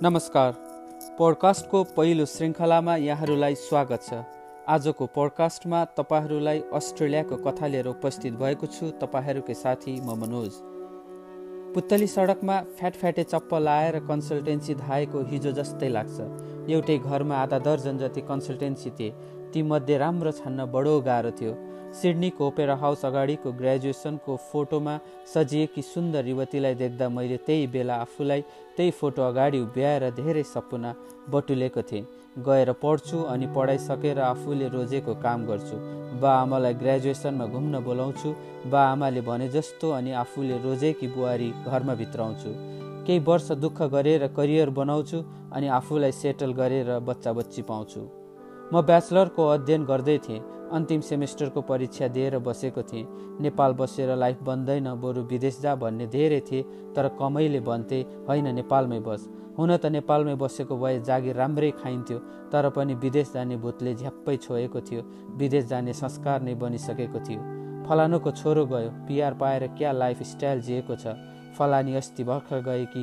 नमस्कार। पोडकास्टको पहिलो श्रृङ्खलामा यहाँहरूलाई स्वागत छ। आजको पोडकास्टमा तपाईँहरूलाई अस्ट्रेलियाको कथा लिएर उपस्थित भएको छु तपाईँहरूकै साथी म मनोज। पुत्तली सडकमा फ्याटफ्याटे चप्पल आएर कन्सल्टेन्सी धाएको हिजो जस्तै लाग्छ। एउटै घरमा आधा दर्जन जति कन्सल्टेन्सी थिए तीमध्ये राम्रो छान्न बडो गाह्रो थियो। सिडनीको ओपेरा हाउस अगाडिको ग्रेजुएसनको फोटोमा सजिएकी सुन्दर युवतीलाई देख्दा मैले त्यही बेला आफूलाई त्यही फोटो अगाडि उभ्याएर धेरै सपना बटुलेको थिएँ। गएर पढ्छु अनि पढाइसकेर आफूले रोजेको काम गर्छु। बा आमालाई ग्रेजुएसनमा घुम्न बोलाउँछु। बा आमाले भने जस्तो अनि आफूले रोजेकी बुहारी घरमा भित्राउँछु। केही वर्ष दुःख गरेर करियर बनाउँछु अनि आफूलाई सेटल गरेर बच्चा बच्ची पाउँछु। म ब्याचलरको अध्ययन गर्दै थिएँ। अन्तिम सेमेस्टरको परीक्षा दिएर बसेको थिएँ। नेपाल बसेर लाइफ बन्दैन बरु विदेश जा भन्ने धेरै थिए तर कमैले भन्थे होइन नेपालमै बस। हुन त नेपालमै बसेको भए जागिर राम्रै खाइन्थ्यो तर पनि विदेश जाने भूतले झ्याप्पै छोएको थियो। विदेश जाने संस्कार नै बनिसकेको थियो। फलानुको छोरो गयो। पिआर पाएर क्या लाइफ स्टाइल जिएको छ? फलानी अस्ति भर्खर गए कि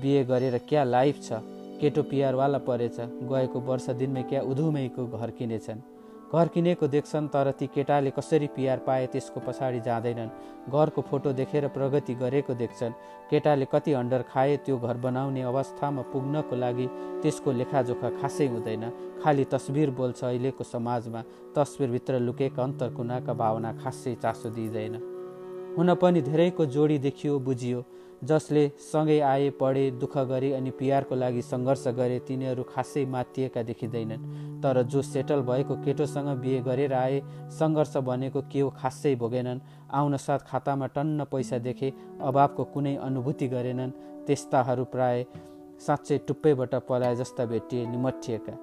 बिहे गरेर क्या लाइफ छ? केटो पिआरवाला परेछ। गएको वर्ष दिनमै क्या उधुमैको घर किनेछन्? घर किनेको देख्छन् तर ती केटाले कसरी पिआर पाए त्यसको पछाडि जाँदैनन्। घरको फोटो देखेर प्रगति गरेको देख्छन्। केटाले कति अन्डर खाए त्यो घर बनाउने अवस्थामा पुग्नको लागि त्यसको लेखाजोखा खासै हुँदैन। खालि तस्बिर बोल्छ अहिलेको समाजमा। तस्बिरभित्र लुकेका अन्तरकुनाका भावना खासै चासो दिइँदैन। हुन पनि धेरैको जोडी देखियो बुझियो। जसले सँगै आए पढे दुःख गरे अनि पिआरको लागि सङ्घर्ष गरे तिनीहरू खासै मातिएका देखिँदैनन्। तर जो सेटल भएको केटोसँग बिहे गरेर आए सङ्घर्ष भनेको के हो खासै भोगेनन्। आउन साथ खातामा टन्न पैसा देखे अभावको कुनै अनुभूति गरेनन्। त्यस्ताहरू प्राय साँच्चै टुप्पैबाट पलाए जस्ता भेटिए निमठिएका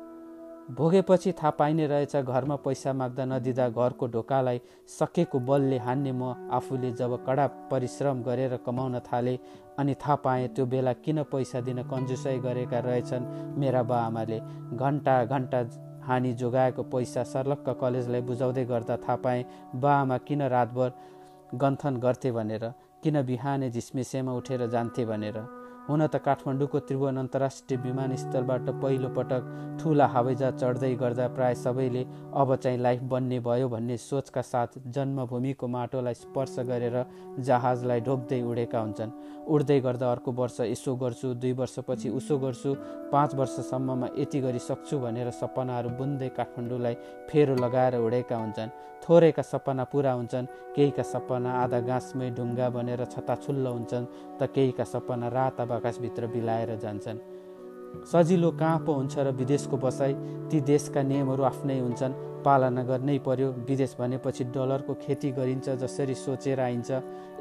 भोगेपछि थाहा पाइने रहेछ घरमा पैसा माग्दा नदिँदा घरको ढोकालाई सकेको बलले हान्ने म आफूले जब कडा परिश्रम गरेर कमाउन थालेँ अनि थाहा पाएँ त्यो बेला किन पैसा दिन कन्जुसाइ गरेका रहेछन् मेरा बा आमाले घन्टा घन्टा हानी जोगाएको पैसा सर्लक्क कलेजलाई बुझाउँदै गर्दा थाहा पाएँ बा आमा किन रातभर गन्थन गर्थे भनेर किन बिहानै झिसमिसेमा उठेर जान्थे भनेर। हुन त काठमाडौँको त्रिभुवन अन्तर्राष्ट्रिय विमानस्थलबाट पहिलो पटक ठुला हवाईजहाज चढ्दै गर्दा प्राय सबैले अब चाहिँ लाइफ बन्ने भयो भन्ने सोचका साथ जन्मभूमिको माटोलाई स्पर्श गरेर जहाजलाई ढोक्दै उडेका हुन्छन्। उड्दै गर्दा अर्को वर्ष यसो गर्छु दुई वर्षपछि उसो गर्छु पाँच वर्षसम्ममा यति गरी सक्छु भनेर सपनाहरू बुन्दै काठमाडौँलाई फेरो लगाएर उडेका हुन्छन्। थोरैका सपना पुरा हुन्छन् केहीका सपना आधा गाँसमै ढुङ्गा बनेर छताछुल्लो हुन्छन् त केहीका सपना रात आकाशभित्र बिलाएर जान्छन्। सजिलो कहाँ पो हुन्छ र विदेशको बसाइ ती देशका नियमहरू आफ्नै हुन्छन्। पालना गर्नै पर्यो। विदेश भनेपछि डलरको खेती गरिन्छ जसरी सोचेर आइन्छ।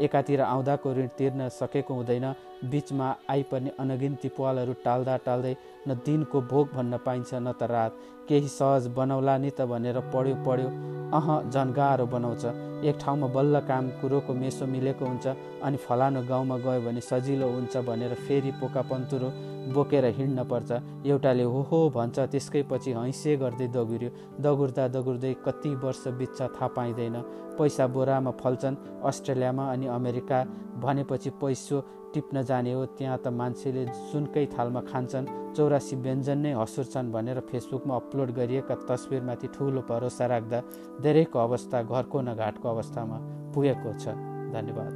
एकातिर आउँदाको ऋण तिर्न सकेको हुँदैन। बिचमा आइपर्ने अनगिन्ती पालहरू टाल्दा टाल्दै न दिनको भोग भन्न पाइन्छ न त रात। केही सहज बनाउला नि त भनेर पढ्यो पढ्यो। अह झन् गाह्रो बनाउँछ। एक ठाउँमा बल्ल काम कुरोको मेसो मिलेको हुन्छ अनि फलानु गाउँमा गयो भने सजिलो हुन्छ भनेर फेरि पोका पन्तुरो बोकेर हिँड्न पर्छ। एउटाले हो हो भन्छ त्यसकै पछि हैँसे गर्दै दगुर्यो। दगुर्दा दगुर्दै कति वर्ष बित्छ थाहा पाइँदैन। पैसा बोरामा फल्छन् अस्ट्रेलियामा अनि अमेरिका भनेपछि पैसो टिप्न जाने हो त्यहाँ त मान्छेले जुनकै थालमा खान्छन् चौरासी व्यञ्जन नै हसुर छन् भनेर फेसबुकमा अपलोड गरिएका तस्विरमाथि ठुलो भरोसा राख्दा धेरैको अवस्था घरको न घाटको अवस्थामा पुगेको छ। धन्यवाद।